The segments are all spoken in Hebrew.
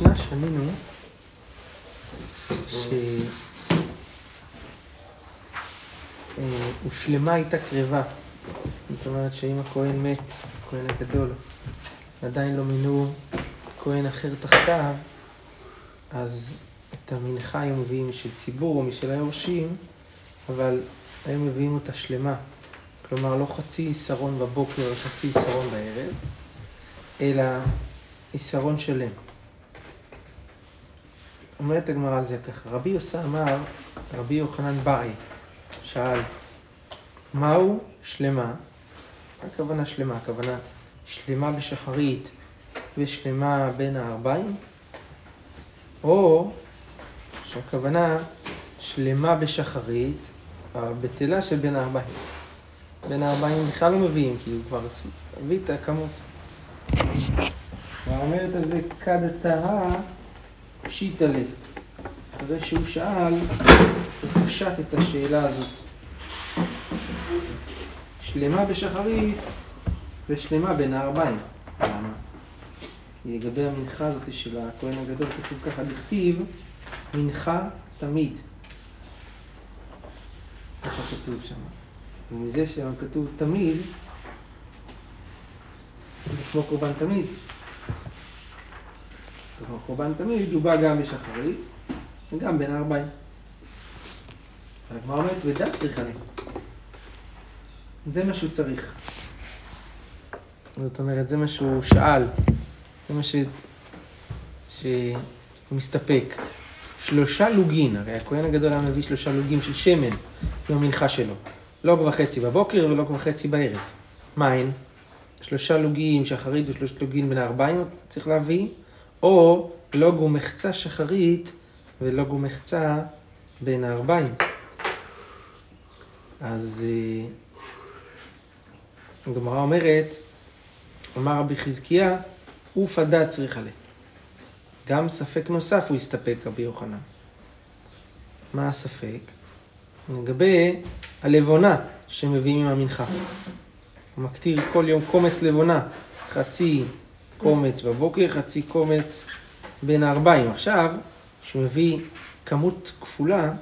במשנה שנינו שהושלמה איתה קרבה. זאת אומרת שאם הכהן מת, הכהן הגדול, עדיין לא מינו כהן אחר תחתיו, אז את המנחה היו מביאים של ציבור או משל היורשים, אבל היו מביאים אותה שלמה. כלומר, לא חצי עיסרון בבוקר חצי עיסרון בערב, אלא עיסרון שלם. אומרת הגמרא על זה ככה, רבי יוסי אמר, רבי יוחנן באי, שאל, מהו שלמה? מה הכוונה שלמה? הכוונה שלמה בשחרית ושלמה בין הארבעים? או שהכוונה שלמה בשחרית, הבטלה של בין הארבעים. בין הארבעים בכלל לא מביאים, כי הוא כבר הביא את הכמות. ואומרת על זה כד לב. אחרי שהוא שאל, הוא פשט את השאלה הזאת. שלמה בשחרית ושלמה בין הארבעים. למה? לגבי המנחה הזאת של הכהן הגדול כתוב ככה, דכתיב מנחה תמיד. ככה כתוב שם. ומזה שכתוב תמיד, כמו קורבן תמיד. כמו קורבן תמיד הוא בא גם בשחרית וגם בין הארבעים. הגמרא אומרת, ודת צריכה לי. זה מה שהוא צריך. זאת אומרת, זה מה שהוא שאל, זה מה ש... שהוא מסתפק. שלושה לוגין, הרי הכהן הגדול היה מביא שלושה לוגים של שמן עם המנחה שלו. לוג וחצי בבוקר ולוג וחצי בערב. מה הן? שלושה לוגים שחרית ושלושת לוגים בין הארבעים צריך להביא, או לוג ומחצה שחרית ולוג ומחצה בין הארבעים. אז אה, הגמרא אומרת, אמר רבי חזקיה, ופדה צריכה ל. גם ספק נוסף הוא הסתפק, רבי יוחנן. מה הספק? לגבי הלבונה שמביאים עם המנחה. הוא מקטיר כל יום קומץ לבונה, חצי קומץ בבוקר, חצי קומץ בין הארבעים. עכשיו, כשהוא מביא כמות כפולה,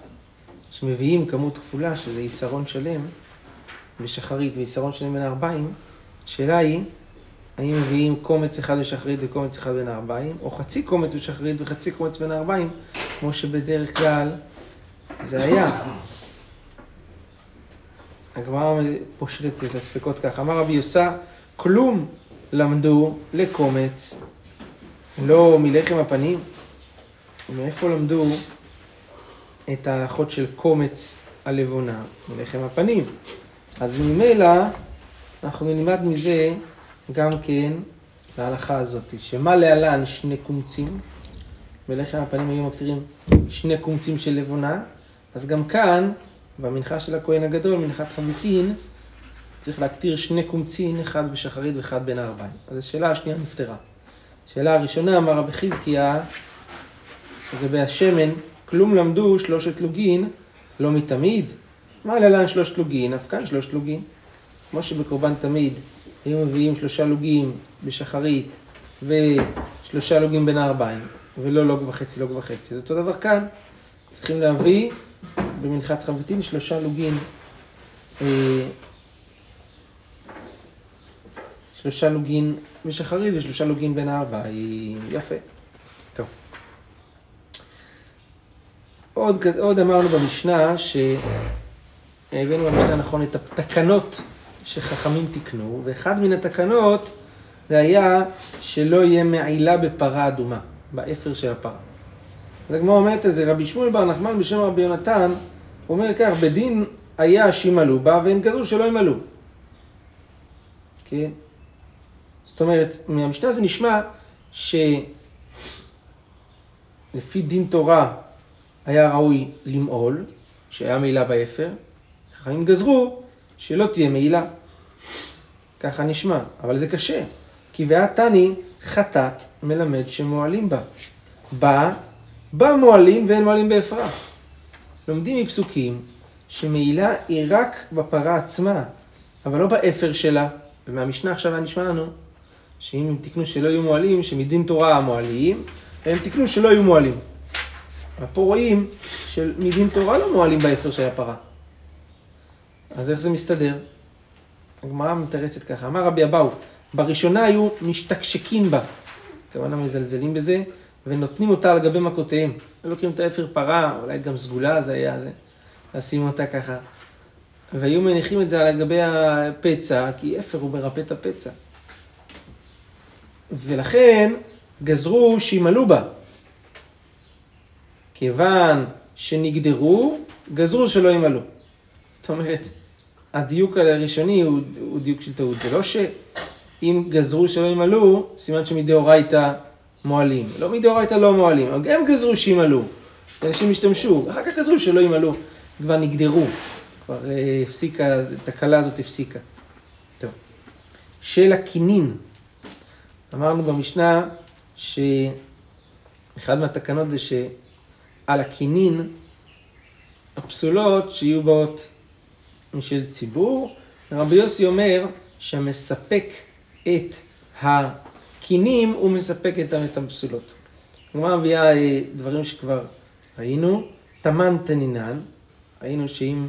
כשמביאים כמות כפולה, שזה עיסרון שלם בשחרית ועיסרון שלם בין הארבעים, השאלה היא, האם מביאים קומץ אחד בשחרית וקומץ אחד בין הארבעים, או חצי קומץ בשחרית וחצי קומץ בין הארבעים, כמו שבדרך כלל זה היה. הגמרא פושטת את הספקות ככה. אמר רבי יוסה, כלום למדו לקומץ, לא מלחם הפנים. מאיפה למדו את ההלכות של קומץ הלבונה? מלחם הפנים. אז ממילא אנחנו נלמד מזה גם כן להלכה הזאת, שמה להלן שני קומצים, בלחם הפנים היו מקטירים שני קומצים של לבונה, אז גם כאן, במנחה של הכהן הגדול, מנחת חמיטין, צריך להקטיר שני קומצין, אחד בשחרית ואחד בין הארבעים. אז השאלה השנייה נפתרה. השאלה הראשונה, אמר רבי חזקיה, לגבי השמן, כלום למדו שלושת לוגין, לא מתמיד. מה להלן שלושת לוגין? אף כאן שלושת לוגין. כמו שבקורבן תמיד היו מביאים שלושה לוגים בשחרית ושלושה לוגים בין הארבעים, ולא לוג וחצי, לוג וחצי. זה אותו דבר כאן, צריכים להביא במנחת חבטין שלושה לוגים, אה, שלושה לוגים בשחרית ושלושה לוגים בין הארבעים. יפה. טוב. עוד, עוד אמרנו במשנה שהבאנו במשנה נכון את התקנות שחכמים תיקנו, ואחד מן התקנות זה היה שלא יהיה מעילה בפרה אדומה, באפר של הפרה. אז הגמרא אומרת את זה, רבי שמואל בר נחמן בשם רבי יונתן, הוא אומר כך, בדין היה שימעלו בה והן גזרו שלא ימעלו. כן? זאת אומרת, מהמשנה זה נשמע שלפי דין תורה היה ראוי למעול, שהיה מעילה באפר, חכמים גזרו שלא תהיה מעילה. ככה נשמע, אבל זה קשה. כי ואת תני חטאת מלמד שמועלים בה. בה, בה מועלים ואין מועלים באפרה. לומדים מפסוקים שמעילה היא רק בפרה עצמה, אבל לא באפר שלה. ומהמשנה עכשיו היה נשמע לנו שאם תקנו שלא יהיו מועלים, שמדין תורה המועלים, הם תיקנו שלא היו מועלים. פה רואים שמדין תורה לא מועלים באפר של הפרה. אז איך זה מסתדר? הגמרא מתרצת ככה, אמר רבי אבהו, בראשונה היו משתקשקים בה, הכוונה מזלזלים בזה, ונותנים אותה על גבי מכותיהם. לוקחים את האפר פרה, אולי גם סגולה זה היה, זה, לשים אותה ככה. והיו מניחים את זה על גבי הפצע, כי אפר הוא מרפא את הפצע. ולכן גזרו שימלאו בה. כיוון שנגדרו, גזרו שלא ימלאו. זאת אומרת, הדיוק הראשוני הוא, הוא דיוק של טעות. זה לא שאם גזרו שלא ימלאו, סימן שמדאורייתא מועלים. לא מדאורייתא לא מועלים, הם גזרו שימלאו. אנשים השתמשו, אחר כך גזרו שלא ימלאו. כבר נגדרו, כבר אה, הפסיקה, התקלה הזאת הפסיקה. טוב. של הכינין. אמרנו במשנה שאחד מהתקנות זה שעל הכינין הפסולות שיהיו באות משל ציבור. רבי יוסי אומר שהמספק את הקינים הוא מספק את הפסולות. כלומר מביאה אה, דברים שכבר ראינו, תמן תנינן, ראינו שאם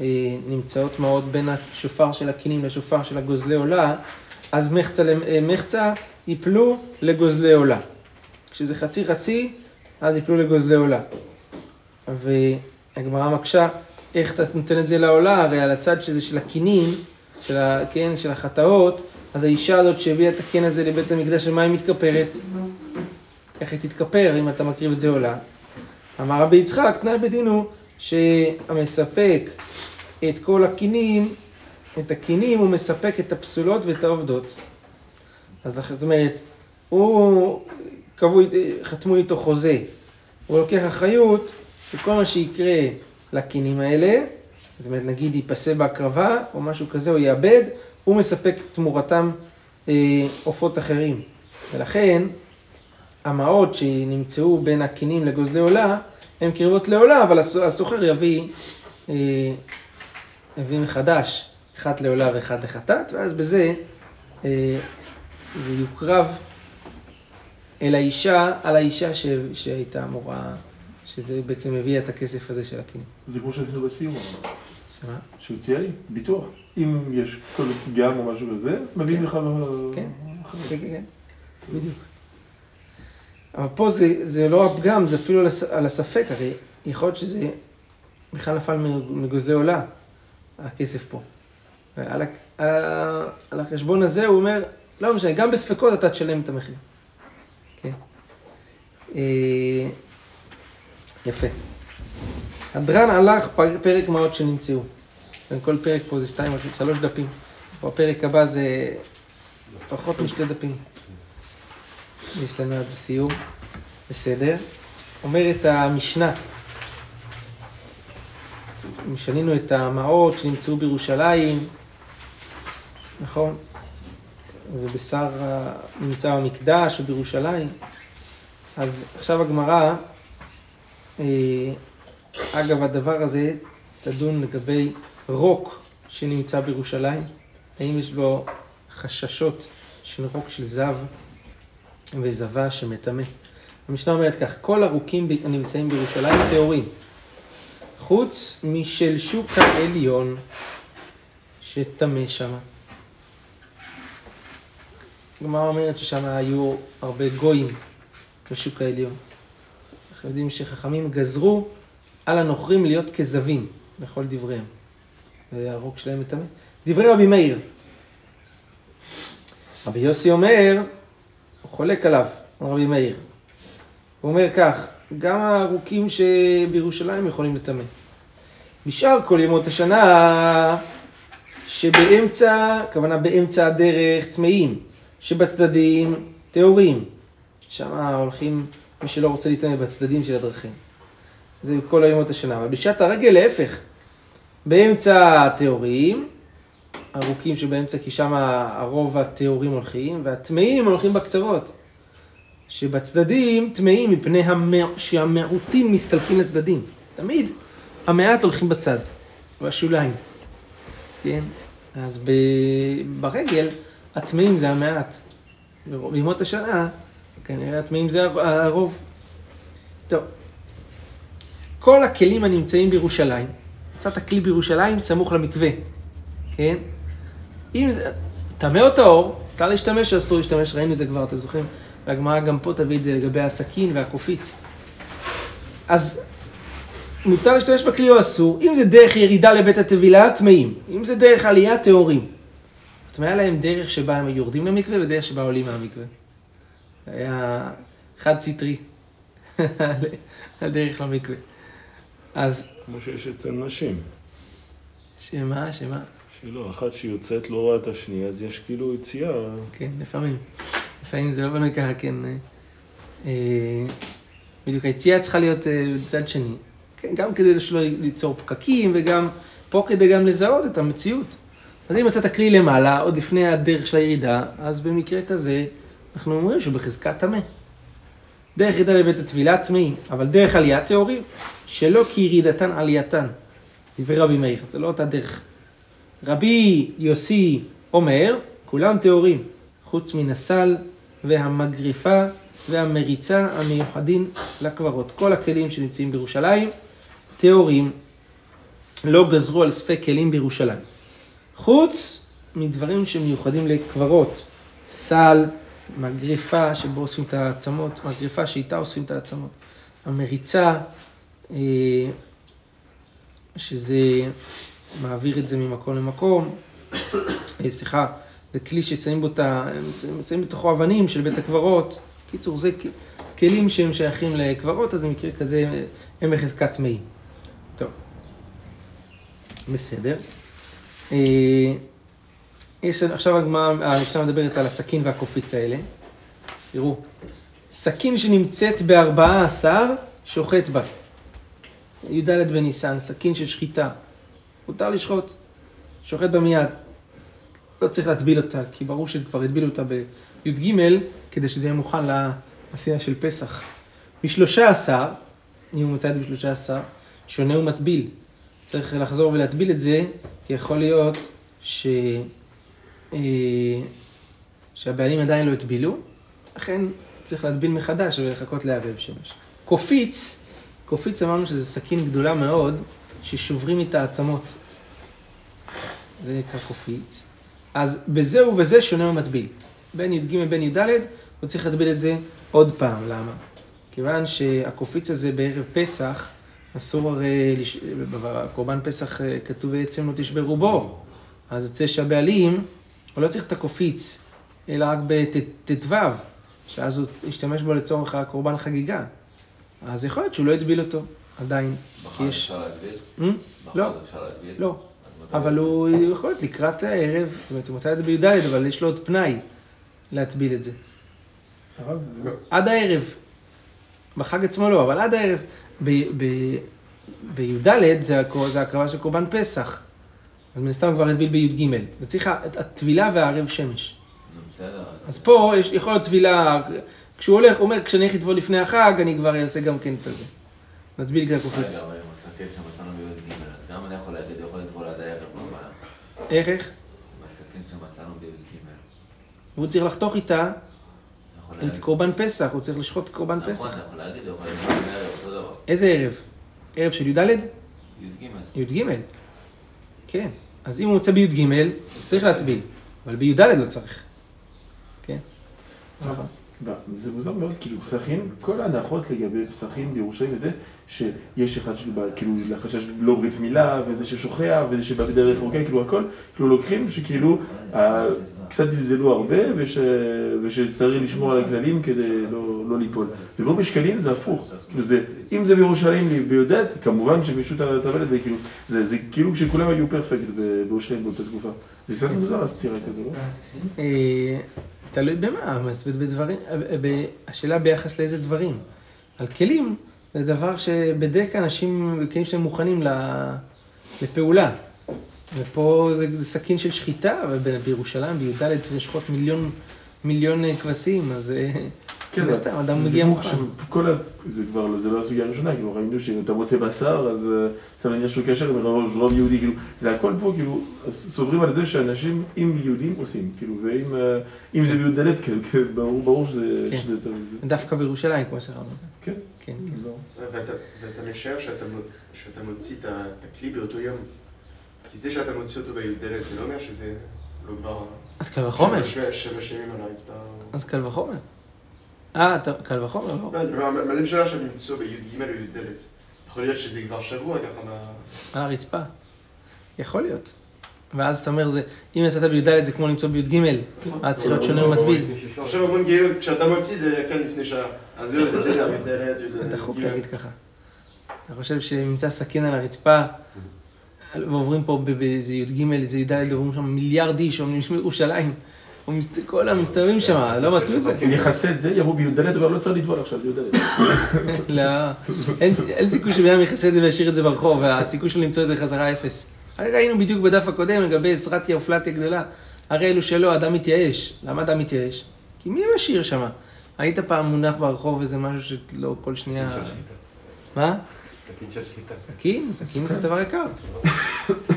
אה, נמצאות מעות בין השופר של הקינים לשופר של הגוזלי עולה, אז מחצה, אה, מחצה ייפלו לגוזלי עולה. כשזה חצי חצי, אז ייפלו לגוזלי עולה. והגמרא מקשה איך אתה נותן את זה לעולה, הרי על הצד שזה של הכינים, של, כן, של החטאות, אז האישה הזאת שהביאה את הקן הזה לבית המקדש, למה היא מתכפרת? איך היא תתכפר אם אתה מקריב את זה עולה? אמר רבי יצחק, תנאי בדין הוא שהמספק את כל הכינים, את הכינים, הוא מספק את הפסולות ואת העובדות. אז זאת אומרת, הוא, קבעו, חתמו איתו חוזה, הוא לוקח אחריות וכל מה שיקרה לקינים האלה, זאת אומרת נגיד ייפסה בהקרבה או משהו כזה או יאבד, הוא מספק תמורתם אה, עופות אה, אחרים. ולכן המעות שנמצאו בין הקינים לגוזלי עולה, הן קרבות לעולה, אבל הסוחר יביא, אה, יביא מחדש, אחת לעולה ואחת לחטאת, ואז בזה אה, זה יוקרב אל האישה, על האישה ש, שהייתה אמורה... שזה בעצם מביא את הכסף הזה של הכלים. זה כמו שעשינו בסיום. שמה? שהוא הציע לי, ביטוח. אם יש כל פגם או משהו כזה, מביאים כן. לך... כן, כן, כן, בדיוק. אבל פה זה, זה לא הפגם, זה אפילו על הספק, הרי יכול להיות שזה בכלל נפל מגוזלי עולה, הכסף פה. על, על, על החשבון הזה הוא אומר, לא משנה, גם בספקות אתה תשלם את המחיר. כן. אה, יפה. הדרן הלך פרק מעות שנמצאו. כל פרק פה זה שתיים, שלוש דפים. בפרק הבא זה פחות משתי דפים. יש לנו עד הסיום. בסדר. אומרת המשנה, משנינו את המעות שנמצאו בירושלים, נכון? ובשר נמצא במקדש ובירושלים. אז עכשיו הגמרא אה, אגב, הדבר הזה תדון לגבי רוק שנמצא בירושלים, האם יש לו חששות של רוק של זב וזבה שמטמא. המשנה אומרת כך, כל הרוקים הנמצאים בירושלים טהורים, חוץ משל שוק העליון שטמא שם. הגמרא אומרת ששם היו הרבה גויים בשוק העליון. אנחנו יודעים שחכמים גזרו על הנוכרים להיות כזבים בכל דבריהם. והרוק שלהם מטמא. דברי רבי מאיר. רבי יוסי אומר, הוא חולק עליו, רבי מאיר. הוא אומר כך, גם הרוקים שבירושלים יכולים לטמא. בשאר כל ימות השנה, שבאמצע, הכוונה באמצע הדרך טמאים, שבצדדים טהורים. שם הולכים מי שלא רוצה להתאמן בצדדים של הדרכים. זה כל הימות השנה. אבל בשעת הרגל להפך, באמצע הטהורים, ארוכים שבאמצע, כי שם הרוב הטהורים הולכים, והטמאים הולכים בקצוות. שבצדדים טמאים מפני המע... שהמיעוטים מסתלקים לצדדים. תמיד המעט הולכים בצד, בשוליים. כן? אז ב... ברגל, הטמאים זה המעט. בימות השנה, כנראה הטמאים זה הרוב. טוב. כל הכלים הנמצאים בירושלים, מצאת כלי בירושלים סמוך למקווה, כן? אם זה, טמא או טהור, אפשר להשתמש או אסור להשתמש, ראינו את זה כבר, אתם זוכרים? והגמרא גם פה תביא את זה לגבי הסכין והקופיץ. אז מותר להשתמש בכלי או אסור, אם זה דרך ירידה לבית הטבילה, טמאים. אם זה דרך עלייה, טהורים. טמאה להם דרך שבה הם יורדים למקווה ודרך שבה עולים מהמקווה. היה חד סטרי, הדרך למקווה. אז... כמו שיש אצל נשים. שמה? שמה? שלא, אחת שיוצאת לא רואה את השנייה, אז יש כאילו יציאה. כן, לפעמים. לפעמים זה לא בנוי ככה, כן. אה, בדיוק, היציאה צריכה להיות אה, בצד שני. כן, גם כדי שלא ליצור פקקים, וגם פה כדי גם לזהות את המציאות. אז אם מצאת כלי למעלה, עוד לפני הדרך של הירידה, אז במקרה כזה, אנחנו אומרים שהוא בחזקת טמא. דרך ירידה לבית הטבילה טמאים, אבל דרך עלייה טהורים, שלא כי ירידתן עלייתן. דברי רבי מאיר, זה לא אותה דרך. רבי יוסי אומר, כולם טהורים, חוץ מן הסל והמגריפה והמריצה המיוחדים לקברות. כל הכלים שנמצאים בירושלים, טהורים, לא גזרו על ספק כלים בירושלים. חוץ מדברים שמיוחדים לקברות, סל, מגריפה שבו אוספים את העצמות, מגריפה שאיתה אוספים את העצמות, המריצה, אה, שזה מעביר את זה ממקום למקום, אה, סליחה, זה כלי ששמים בו את ה... שמים בתוכו אבנים של בית הקברות. קיצור, זה כלים שהם שייכים לקברות, אז במקרה כזה הם בחזקת טמאים. טוב, בסדר. אה, יש, עכשיו המשנה מדברת על הסכין והקופיץ האלה. תראו, סכין שנמצאת בארבעה עשר, שוחט בה. י"ד בניסן, סכין של שחיטה. מותר לשחוט, שוחט בה מיד. לא צריך להטביל אותה, כי ברור שכבר הטבילו אותה בי"ג, כדי שזה יהיה מוכן לעשייה של פסח. בשלושה עשר, אם הוא מצא את זה בשלושה עשר, שונה ומטביל. צריך לחזור ולהטביל את זה, כי יכול להיות ש... אה, שהבעלים עדיין לא הטבילו, לכן צריך להטביל מחדש ולחכות לערב שמש. קופיץ, קופיץ אמרנו שזה סכין גדולה מאוד, ששוברים איתה עצמות. זה נקרא קופיץ. אז בזה ובזה שונה ומטביל. בין י"ג ובין י"ד, הוא צריך להטביל את זה עוד פעם. למה? כיוון שהקופיץ הזה בערב פסח, אסור הרי, בקורבן פסח אה, כתוב בעצם לא תשברו בו. אז יוצא שהבעלים, הוא לא צריך את הקופיץ, אלא רק בט"ו, שאז הוא ישתמש בו לצורך הקורבן חגיגה. אז יכול להיות שהוא לא יטביל אותו, עדיין. מחר יש... אפשר להטביל? לא, אפשר להטביל? לא. אבל הוא יכול להיות לקראת הערב, זאת אומרת, הוא מצא את זה בי"ד, אבל יש לו עוד פנאי להטביל את זה לא... עד הערב. בחג עצמו לא, אבל עד הערב. בי"ד זה הקר- זה הקרבה של קורבן פסח. אז מן הסתם כבר הטביל בי"ג. וצריך ה- הטבילה והערב שמש. אז פה יש, יכול להיות טבילה, כשהוא הולך, הוא אומר, כשאני אלך לטבול לפני החג, אני כבר אעשה גם כן את הזה. נטביל את רגע, הקופיץ. אבל אם הסכין שמצאנו בי"ג, אז גם אני יכול להגיד, יכול לטבול עד הערב, מה הבעיה? איך, איך? בסכין שמצאנו בי"ג. הוא צריך לחתוך איתה את קורבן פסח, הוא צריך לשחוט קורבן נכון, פסח. אתה יכול להגיד, הוא יכול לטבול עד הערב. איזה ערב? ערב של י"ד? י"ג. י"ג. כן. אז אם הוא יוצא בי"ג, הוא צריך להטביל. אבל בי"ד לא צריך. כן. נכון. זה מוזר מאוד, כאילו פסחים, כל ההנחות לגבי פסחים בירושלים וזה, שיש אחד שבא, כאילו, לחשש לא ברית מילה, וזה ששוכח, וזה שבא בדרך רוקה, כאילו הכל, כאילו לוקחים שכאילו, קצת זלזלו הרבה, וש, ושצריך לשמור על הכללים כדי לא, לא ליפול. ופה בשקלים זה הפוך, כאילו זה, אם זה בירושלים בי"ד, כמובן שמישהו טבל את זה, כאילו, זה, זה כאילו כשכולם היו פרפקט בירושלים באותה תקופה. זה קצת מוזר הסתירה כזו, לא? אה, תלוי במה, בדברים, ב- השאלה ביחס לאיזה דברים. על כלים, זה דבר שבדרך כלל אנשים, כלים שהם מוכנים לפעולה. ופה זה, סכין של שחיטה, אבל בירושלים, בי"ד צריך לשחוט מיליון, מיליון אה, כבשים, אז אה, כן, מן הסתם, אדם מגיע מוכן. שכל ה... זה כבר, לא- זה לא הסוגיה הראשונה, כאילו ראינו שאם אתה מוצא בשר, אז אה, זה עניין של קשר עם רוב יהודי, כאילו, זה הכל פה, כאילו, סוברים על זה שאנשים, אם יהודים עושים, כאילו, ואם אה, אם זה בי"ד, כן, כן, ברור, ברור שזה כן. שזה יותר מזה. דווקא בירושלים, כמו שאמרנו. כן. כן, כן. ברור. ואתה, ואתה משער שאתה, מוצ... שאתה מוציא את הכלי באותו יום. כי זה שאתה מוציא אותו בי"ד זה לא אומר שזה לא כבר... אז קל וחומר. שנים על הרצפה. אז קל וחומר. אה, אתה- קל וחומר, לא. לא, מה זה משנה עכשיו למצוא בי"ג או י"ד? יכול להיות שזה כבר שבוע ככה מה... על הרצפה. יכול להיות. ואז אתה אומר, זה, אם יצאת בי"ד זה כמו למצוא בי"ג, אז צריך להיות שונה ומטביל. עכשיו אומרים כאילו, כשאתה מוציא זה כן לפני שעה. אז זהו, זה בסדר, י"ד, י"ד. דחוק י"ג. להגיד ככה. אתה חושב שנמצא סכין על הרצפה, ועוברים פה באיזה י"ג, איזה י"ד, עוברים שם מיליארד איש, עומדים שם בירושלים. הוא מסת- כל המסתובבים שם, לא מצאו את זה. יכסה את זה, יבוא בי"ד, הוא אומר, לא צריך לטבול עכשיו, זה י"ד. לא, אין, סיכוי שבן אדם יכסה את זה וישאיר את זה ברחוב, והסיכוי שלו למצוא את זה חזרה אפס. הרי ראינו בדיוק בדף הקודם לגבי עזרתיה ופלטיה גדולה. הרי אלו שלא, אדם מתייאש. למה אדם מתייאש? כי מי משאיר שם? היית פעם מונח ברחוב איזה משהו שלא כל שנייה... מה? סכין של שחיטה. סכין? סכין זה דבר יקר.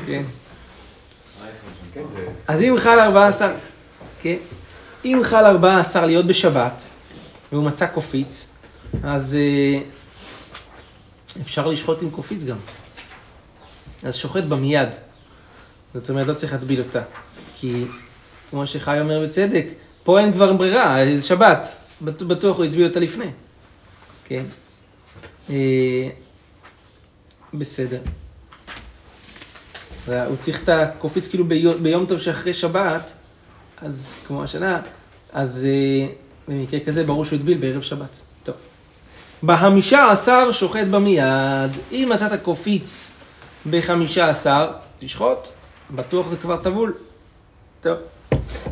כן. כן, זה... אז אם חל 14, כן, אם חל 14 להיות בשבת, והוא מצא קופיץ, אז אה, אפשר לשחוט עם קופיץ גם. אז שוחט בה מיד. זאת אומרת, לא צריך להטביל אותה. כי, כמו שחי אומר בצדק, פה אין כבר ברירה, זה שבת. בט- בטוח הוא הצביל אותה לפני. כן. אה, בסדר. הוא צריך את הקופיץ כאילו ביום טוב שאחרי שבת, אז כמו השנה, אז אה, במקרה כזה ברור שהוא הטביל בערב שבת. טוב. בחמישה עשר שוחט בה מיד. אם מצאת קופיץ בחמישה עשר, תשחוט, בטוח זה כבר טבול. טוב.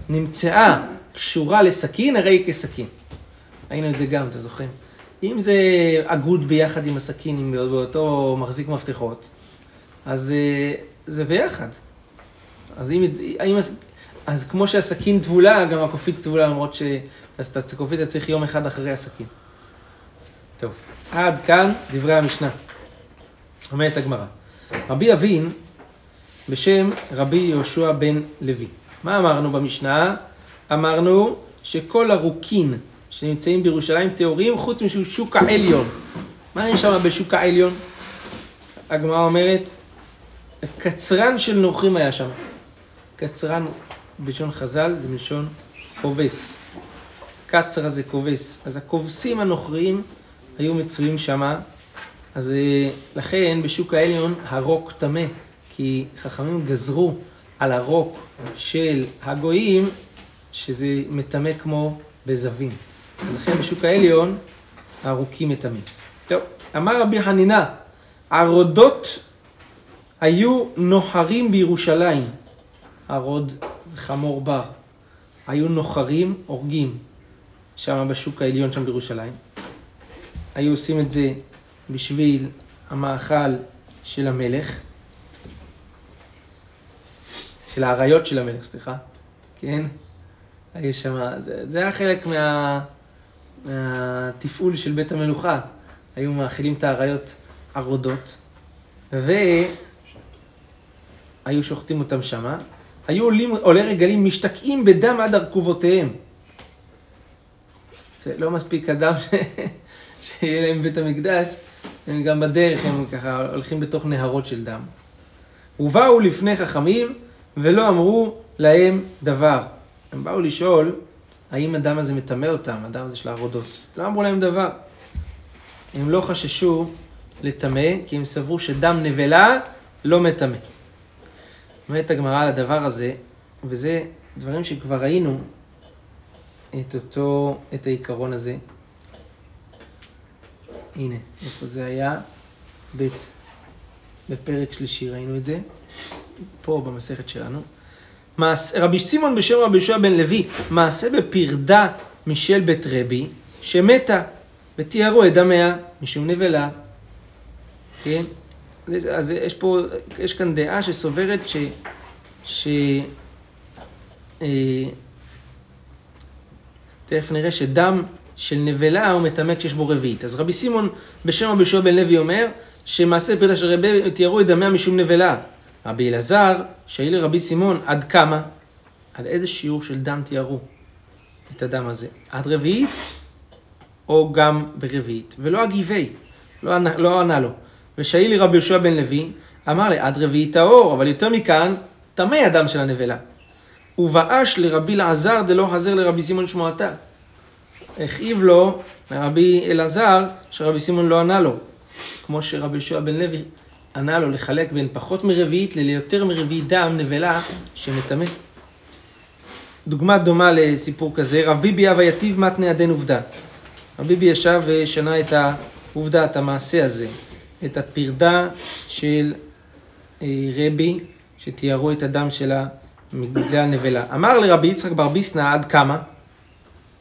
נמצאה קשורה לסכין, הרי היא כסכין. ראינו את זה גם, אתם זוכרים? אם זה אגוד ביחד עם הסכין, עם באותו מחזיק מפתחות, אז אה, זה ביחד. אז אם, אם, אז כמו שהסכין טבולה, גם הקופיץ טבולה, למרות ש... אז את הקופיץ צריך יום אחד אחרי הסכין. טוב, עד כאן דברי המשנה. אומרת הגמרא. רבי אבין בשם רבי יהושע בן לוי. מה אמרנו במשנה? אמרנו שכל הרוקין שנמצאים בירושלים טהורים חוץ משהוא שוק העליון. מה יש שם בשוק העליון? הגמרא אומרת, קצרן של נוכרים היה שם. קצרן בלשון חז"ל זה מלשון כובס. קצרה זה כובס. אז הכובסים הנוכריים היו מצויים שם. אז אה, לכן בשוק העליון הרוק טמא, כי חכמים גזרו על הרוק של הגויים, שזה מטמא כמו בזווים. ולכן בשוק העליון הרוקים מטמאים. טוב, אמר רבי חנינה, ערודות היו נוחרים בירושלים. ערוד חמור בר. היו נוחרים, הורגים, שם בשוק העליון שם בירושלים. היו עושים את זה בשביל המאכל של המלך, של האריות של המלך, סליחה, כן? היו שם, זה, זה היה חלק מה, מהתפעול של בית המלוכה. היו מאכילים את האריות ערודות, והיו שוחטים אותם שמה. היו עולים, עולי רגלים משתקעים בדם עד ארכובותיהם. זה לא מספיק הדם ש... שיהיה להם בית המקדש, הם גם בדרך, הם ככה הולכים בתוך נהרות של דם. ובאו לפני חכמים ולא אמרו להם דבר. הם באו לשאול האם הדם הזה מטמא אותם, הדם הזה של הערודות. לא אמרו להם דבר. הם לא חששו לטמא, כי הם סברו שדם נבלה לא מטמא. אומרת הגמרא על הדבר הזה, וזה דברים שכבר ראינו את אותו, את העיקרון הזה. הנה, איפה זה היה? ב', בפרק שלישי ראינו את זה, פה במסכת שלנו. מעש, רבי סימון בשם רבי יהושע בן לוי, מעשה בפרדה משל בית רבי, שמתה, ותיארו את דמיה משום נבלה. כן? אז יש פה, יש כאן דעה שסוברת ש... ש... אה, תכף נראה שדם של נבלה הוא מטמא כשיש בו רביעית. אז רבי סימון בשם רבי יהושע בן לוי אומר שמעשה פרידה של רבי תיארו את דמיה משום נבלה. רבי אלעזר, שהעיר לרבי סימון עד כמה? עד איזה שיעור של דם תיארו את הדם הזה? עד רביעית או גם ברביעית? ולא הגיבי, לא, ענה- לא ענה לו. ושאל לי רבי יהושע בן לוי, אמר לי, עד רביעית טהור, אבל יותר מכאן, טמא הדם של הנבלה. ובאש לרבי אלעזר דלא חזר לרבי סימון שמועתה. הכאיב לו לרבי אלעזר, שרבי סימון לא ענה לו. כמו שרבי יהושע בן לוי ענה לו לחלק בין פחות מרביעית ליותר מרביעית דם נבלה שמטמא. דוגמה דומה לסיפור כזה, רב ביבי אבה יתיב מתנה עדן עובדה. רב ביבי ישב ושנה את העובדה, את המעשה הזה, את הפרדה של אה, רבי, שתיארו את הדם שלה בגלל נבלה. אמר לרבי יצחק בר ביסנא עד כמה?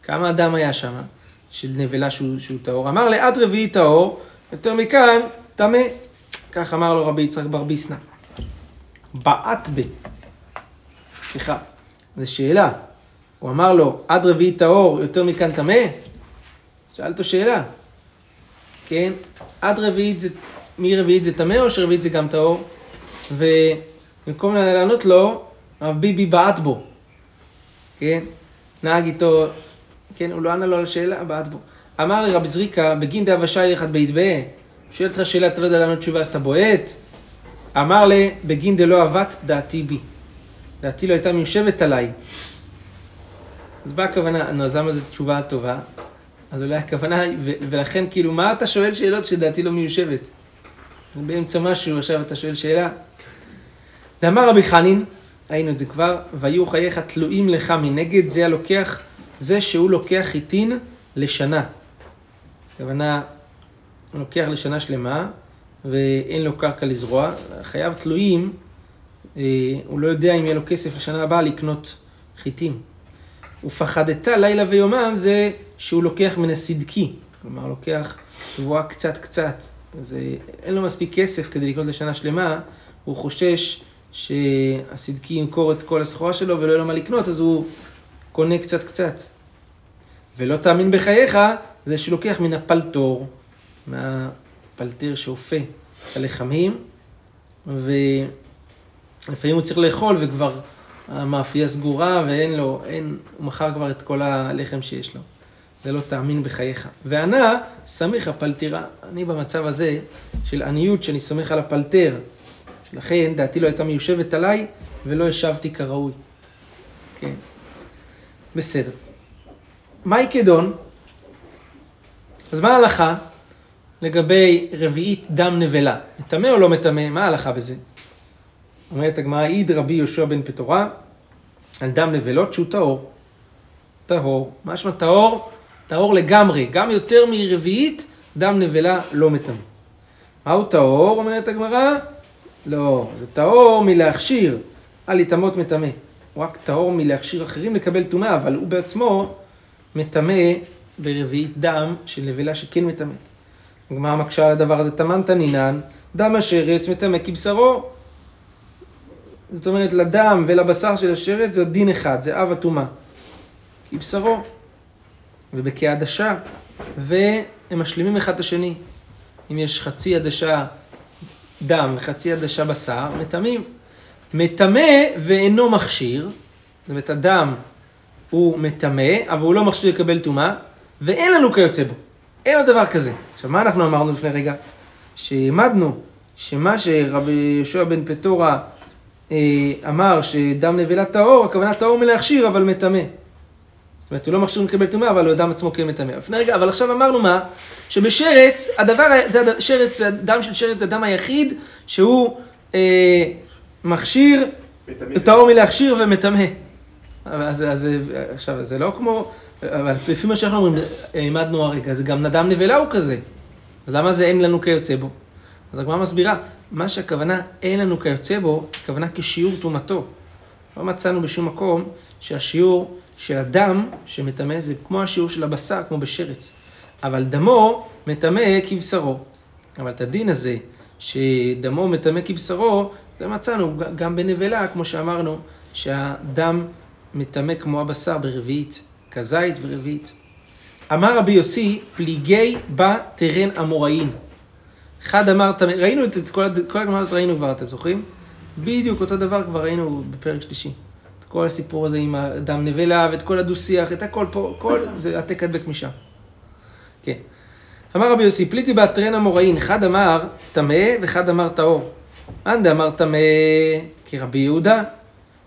כמה הדם היה שם של נבלה שהוא, שהוא טהור? אמר לעד רביעי טהור, יותר מכאן, טמא. כך אמר לו רבי יצחק בר ביסנא. בעט ב. סליחה, זו שאלה. הוא אמר לו, עד רביעי טהור, יותר מכאן טמא? שאל אותו שאלה. כן? עד רביעית זה, מרביעית זה טמא או שרביעית זה גם טהור? ובמקום לענות לו, רב ביבי בעט בו. כן? נהג איתו, כן, הוא לא ענה לו על השאלה, בעט בו. אמר לי רבי זריקה, בגין דאבה שי אחד בית בה, שואל אותך שאלה, אתה לא יודע לענות תשובה, אז אתה בועט? אמר לי, בגין דלא אבת דעתי בי. דעתי לא הייתה מיושבת עליי. אז מה הכוונה? נו, אז למה זו תשובה טובה? אז אולי הכוונה, ולכן כאילו, מה אתה שואל שאלות שדעתי לא מיושבת? באמצע משהו, עכשיו אתה שואל שאלה. ואמר רבי חנין, ראינו את זה כבר, והיו חייך תלויים לך מנגד, זה הלוקח, זה שהוא לוקח חיטין לשנה. הכוונה, הוא לוקח לשנה שלמה, ואין לו קרקע לזרוע, חייו תלויים, אה, הוא לא יודע אם יהיה לו כסף לשנה הבאה לקנות חיטים. ופחדת לילה ויומם זה שהוא לוקח מן הסדקי, כלומר לוקח תבואה קצת קצת, אז אה, אין לו מספיק כסף כדי לקנות לשנה שלמה, הוא חושש שהסדקי ימכור את כל הסחורה שלו ולא יהיה לו מה לקנות, אז הוא קונה קצת קצת. ולא תאמין בחייך, זה שלוקח מן הפלטור, מהפלטר שאופה את הלחמים, ולפעמים הוא צריך לאכול וכבר המאפייה סגורה ואין לו, אין, הוא מכר כבר את כל הלחם שיש לו. זה לא תאמין בחייך. וענה, סמיך הפלטרה. אני במצב הזה של עניות שאני סומך על הפלטר. לכן דעתי לא הייתה מיושבת עליי ולא השבתי כראוי. כן. בסדר. מהי כדון? אז מה ההלכה לגבי רביעית דם נבלה? מטמא או לא מטמא? מה ההלכה בזה? אומרת הגמרא, עיד רבי יהושע בן פטורה על דם נבלות שהוא טהור. טהור. משמע טהור? טהור לגמרי. גם יותר מרביעית, דם נבלה לא מטמא. מהו טהור? אומרת הגמרא, לא, זה טהור מלהכשיר, על להיטמאות מטמא. הוא רק טהור מלהכשיר אחרים לקבל טומאה, אבל הוא בעצמו מטמא ברביעית דם של נבלה שכן מטמא. הגמרא מקשה על הדבר הזה, טמנת תנינן, דם השרץ מטמא כבשרו. זאת אומרת, לדם ולבשר של השרץ זה דין אחד, זה אב הטומאה. כבשרו. ובכעדשה, והם משלימים אחד את השני. אם יש חצי עדשה דם וחצי עדשה בשר, מטמאים. מטמא ואינו מכשיר, זאת אומרת, הדם הוא מטמא, אבל הוא לא מכשיר לקבל טומאה, ואין לנו כיוצא בו. אין לו דבר כזה. עכשיו, מה אנחנו אמרנו לפני רגע? שהעמדנו שמה שרבי יהושע בן פטורה אה, אמר שדם נבלה טהור, הכוונה טהור מלהכשיר, אבל מטמא. זאת אומרת, הוא לא מכשיר לקבל טומאה, אבל הדם עצמו כן מטמא. לפני רגע, אבל עכשיו אמרנו מה? שבשרץ, הדבר, זה שרץ, הדם של שרץ זה הדם היחיד שהוא אה, מכשיר. טהור מלהכשיר ומטמא. אז, אז עכשיו, זה לא כמו, אבל לפי מה שאנחנו אומרים, העמדנו הרגע, זה גם נדם נבלה הוא כזה. אז למה זה אין לנו כיוצא בו? אז הגמרא מסבירה, מה שהכוונה אין לנו כיוצא בו, הכוונה כשיעור טומאתו. לא מצאנו בשום מקום שהשיעור של הדם שמטמא זה כמו השיעור של הבשר, כמו בשרץ. אבל דמו מטמא כבשרו. אבל את הדין הזה, שדמו מטמא כבשרו, זה מצאנו גם בנבלה, כמו שאמרנו, שהדם מטמא כמו הבשר ברביעית, כזית ורביעית. אמר רבי יוסי, פליגי בה תרן אמוראין. אחד אמר, ראינו את כל, כל הגמרא הזאת ראינו כבר, אתם זוכרים? בדיוק אותו דבר כבר ראינו בפרק שלישי. כל הסיפור הזה עם הדם נבלה ואת כל הדו-שיח, את הכל פה, כל זה העתק הדבק משם. כן. אמר רבי יוסי, פליגי בה תרן אמוראין, אחד אמר טמא ואחד אמר טהור. מאן דאמר טמא כרבי יהודה,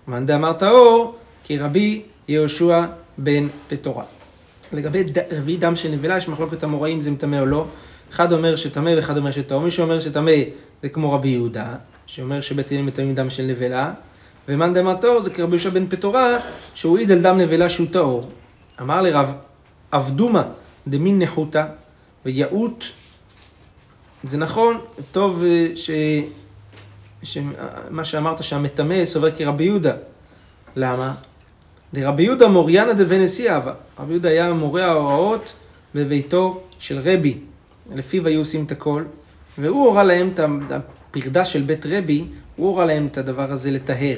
מאן דאמר טהור כרבי יהושע בן פטורה. לגבי ד- רביעי דם של נבלה, יש מחלוקת אמוראים אם זה מטמא או לא. אחד אומר שטמא ואחד אומר שטהור. מי שאומר שטמא זה כמו רבי יהודה, שאומר שבית הלל מטמאים דם של נבלה, ומאן דאמר טהור זה כרבי יהושע בן פטורה, שהוא העיד על דם נבלה שהוא טהור. אמר לרב אבדומה דמין נחותא ויעוט, זה נכון, טוב אה, ש... שמה שאמרת שהמטמא סובר כרבי יהודה. למה? דרבי יהודה מוריאנא דבנשיא אבא. רבי יהודה היה מורה ההוראות בביתו של רבי. לפיו היו עושים את הכל. והוא הורה להם את הפרדה של בית רבי, הוא הורה להם את הדבר הזה לטהר.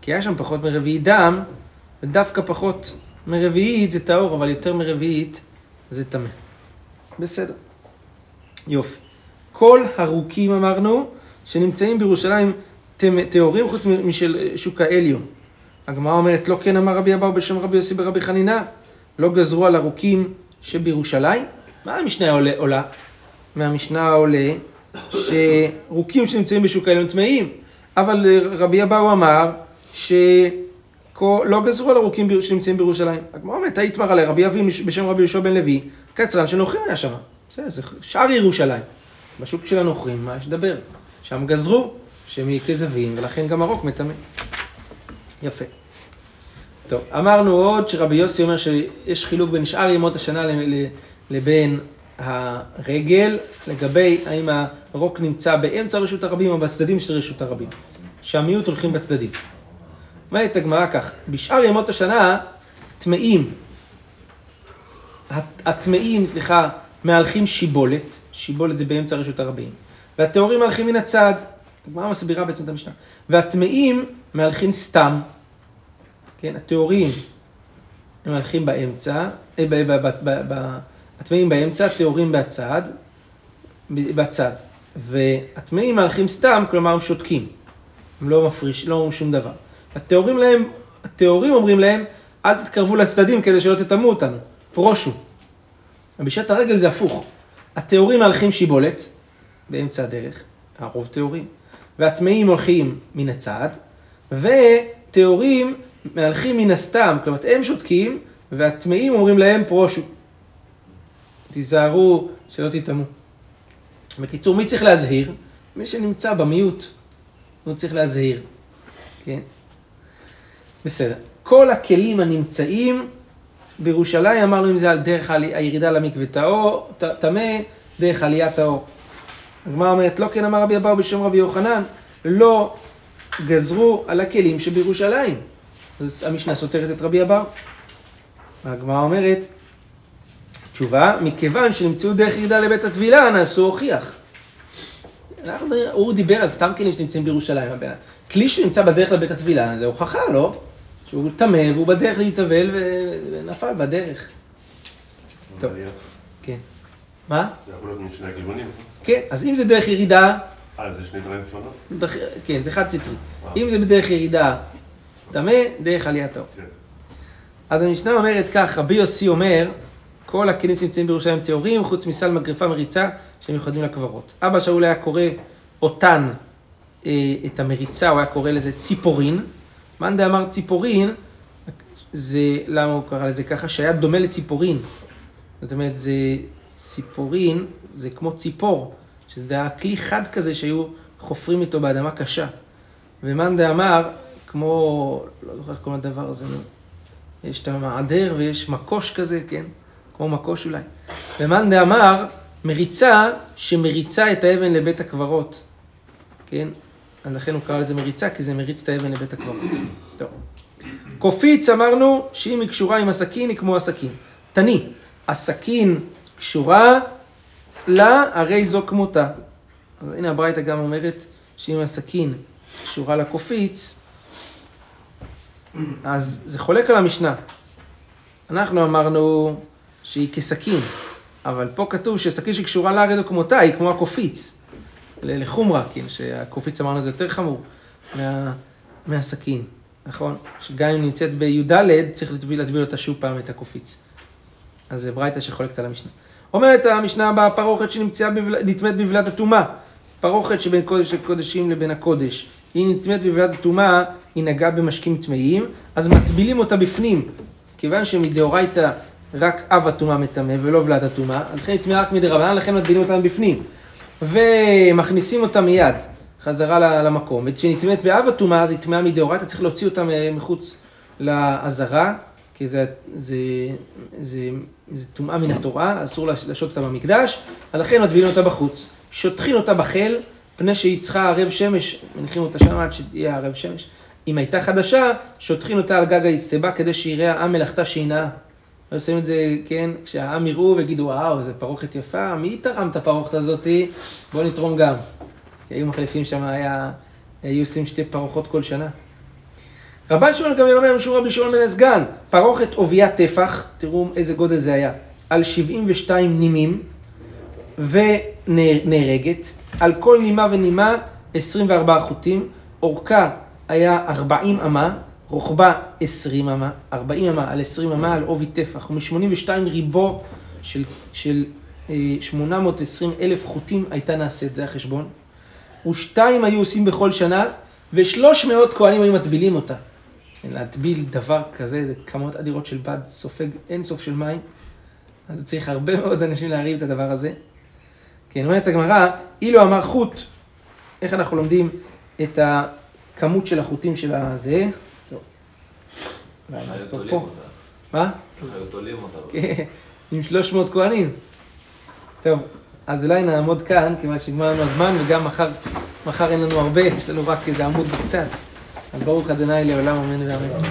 כי היה שם פחות מרביעי דם, ודווקא פחות מרביעית זה טהור, אבל יותר מרביעית זה טמא. בסדר. יופי. כל הרוקים אמרנו, שנמצאים בירושלים טהורים חוץ משל שוק העליון. הגמרא אומרת, לא כן אמר רבי אבאו בשם רבי יוסי ברבי חנינה, לא גזרו על הרוקים שבירושלים? מה המשנה? עולה? מהמשנה עולה שרוקים שנמצאים בשוק העליון טמאים, אבל אה, רבי אבאו אמר שלא גזרו על ביר- שנמצאים בירושלים. הגמרא אומרת, היתמר עלי רבי אבי בשם רבי יהושע בן לוי, קצרן של נוכרים היה שם. בסדר, זה שאר ירושלים. בשוק של הנוכרים, מה יש לדבר? שם גזרו, שהם כזבים, ולכן גם הרוק מטמא. יפה. טוב, אמרנו עוד שרבי יוסי אומר שיש חילוק בין שאר ימות השנה לבין הרגל, לגבי האם הרוק נמצא באמצע רשות הרבים או בצדדים של רשות הרבים. שהמיעוט הולכים בצדדים. אומרת הגמרא כך, בשאר ימות השנה טמאים, הט- הטמאים, סליחה, מהלכים שיבולת, שיבולת זה באמצע רשות הרבים, והטהורים מהלכים מן הצד, הגמרא מסבירה בעצם את המשנה, והטמאים מהלכים סתם, כן, הטהורים הם מהלכים באמצע, אה, ב- ב- ב- ב- הטמאים באמצע, הטהורים בצד, בצד, והטמאים מהלכים סתם, כלומר הם שותקים, הם לא מפריש, לא אומרים שום דבר. הטהורים להם, הטהורים אומרים להם, אל תתקרבו לצדדים כדי שלא תטמאו אותנו, פרושו. בשעת הרגל זה הפוך. הטהורים מהלכים שיבולת, באמצע הדרך, הרוב טהורים, והטמאים הולכים מן הצד, וטהורים מהלכים מן הסתם, כלומר הם שותקים, והטמאים אומרים להם פרושו. תיזהרו שלא תטמאו. בקיצור, מי צריך להזהיר? מי שנמצא במיעוט, הוא צריך להזהיר, כן? בסדר. כל הכלים הנמצאים בירושלים, אמרנו אם זה על דרך הירידה למקווה טהור, טמא, דרך עליית האור. הגמרא אומרת, לא כן אמר רבי אבאו בשם רבי יוחנן, לא גזרו על הכלים שבירושלים. אז המשנה סותרת את רבי אבאו. הגמרא אומרת, תשובה, מכיוון שנמצאו דרך ירידה לבית הטבילה, נעשו הוכיח. הוא דיבר על סתם כלים שנמצאים בירושלים. כלי שנמצא בדרך לבית הטבילה, זה הוכחה, לא? שהוא טמא והוא בדרך להתאבל ונפל בדרך. טוב. כן. מה? זה יכול להיות משני הכיוונים. כן, אז אם זה דרך ירידה, אה, זה שני דברים שונות? כן, זה חד סטרי. אם זה בדרך ירידה, טמא, דרך עליית האור. כן. אז המשנה אומרת כך, רבי יוסי אומר, כל הכלים שנמצאים בירושלים טהורים, חוץ מסל מגרפה מריצה, שהם מיוחדים לקברות. אבא שאול היה קורא אותן, אה, את המריצה, הוא היה קורא לזה ציפורין. מאן דאמר ציפורין, זה, למה הוא קרא לזה ככה? שהיה דומה לציפורין. זאת אומרת, זה ציפורין, זה כמו ציפור, שזה היה כלי חד כזה שהיו חופרים איתו באדמה קשה. ומאן דאמר, כמו, לא זוכר איך קוראים לדבר הזה. יש את המעדר ויש מקוש כזה, כן? כמו מקוש אולי. ומאן דאמר, מריצה שמריצה את האבן לבית הקברות, כן? לכן הוא קרא לזה מריצה, כי זה מריץ את האבן לבית הקברות. טוב. קופיץ אמרנו שאם היא קשורה עם הסכין, היא כמו הסכין. תני, הסכין קשורה לה, הרי זו כמותה. אז הנה הברייתא גם אומרת שאם הסכין קשורה לקופיץ, אז זה חולק על המשנה. אנחנו אמרנו שהיא כסכין. אבל פה כתוב שסכין שקשורה לארץ או כמותה, היא כמו הקופיץ. לחומרה, כן, שהקופיץ אמרנו זה יותר חמור מה, מהסכין, נכון? שגם אם נמצאת בי"ד, צריך להטביל, אותה שוב פעם את הקופיץ. אז זה ברייתא שחולקת על המשנה. אומרת המשנה הבאה, פרוכת שנמצאה, בבל... נטמאת בבלת הטומאה. פרוכת שבין קודש לקודשים לבין הקודש. היא נטמאת בבלת הטומאה, היא נגעה במשקים טמאים, אז מטבילים אותה בפנים. כיוון שמדאורייתא רק אב הטומאה מטמא ולא בלת הטומאה, אז לכן היא טמאה רק מדרבנן, לכן מטבילים אותה בפנים. ומכניסים אותה מיד חזרה למקום. וכשנטמאת באב הטומאה, אז היא טמאה מדאורייתא, צריך להוציא אותה מ- מחוץ לעזרה, כי זה, זה, זה, זה טומאה מן התורה, אסור לש- לשעות אותה במקדש, אז לכן מטבילים אותה בחוץ. שוטחים אותה בחיל, פני שהיא צריכה ערב שמש, מניחים אותה שם עד שתהיה ערב שמש. אם הייתה חדשה, שוטחים אותה על גג האצטבה כדי שיראה העם מלאכתה שהיא עושים את זה, כן, כשהעם יראו ויגידו, וואו, איזה פרוכת יפה, מי תרם את הפרוכת הזאתי? בוא נתרום גם. כי היו מחליפים שם, היה, היו עושים שתי פרוחות כל שנה. רבן שמעון גמליאל אומר, משום רבי שמעון בן הסגן, פרוכת עוביית טפח, תראו איזה גודל זה היה, על 72 נימים, ונהרגת, על כל נימה ונימה 24 חוטים, אורכה היה 40 אמה, רוחבה 20 אמה, 40 אמה על 20 אמה על עובי טפח, ומ-82 ריבו של, של אה, 820 אלף חוטים הייתה נעשית, זה החשבון. ושתיים היו עושים בכל שנה, ושלוש מאות כהנים היו מטבילים אותה. להטביל דבר כזה, זה כמות אדירות של בד, סופג אין סוף של מים, אז צריך הרבה מאוד אנשים להרים את הדבר הזה. כן, אומרת הגמרא, אילו אמר חוט, איך אנחנו לומדים את הכמות של החוטים של הזה? נעצור תולים פה. מה? היו תולים אותה. כן, עם 300 כהנים. טוב, אז אולי נעמוד כאן, כיוון שנגמר לנו הזמן, וגם מחר, מחר אין לנו הרבה, יש לנו רק איזה עמוד קצת. אז ברוך ה' לעולם אמן ואמן.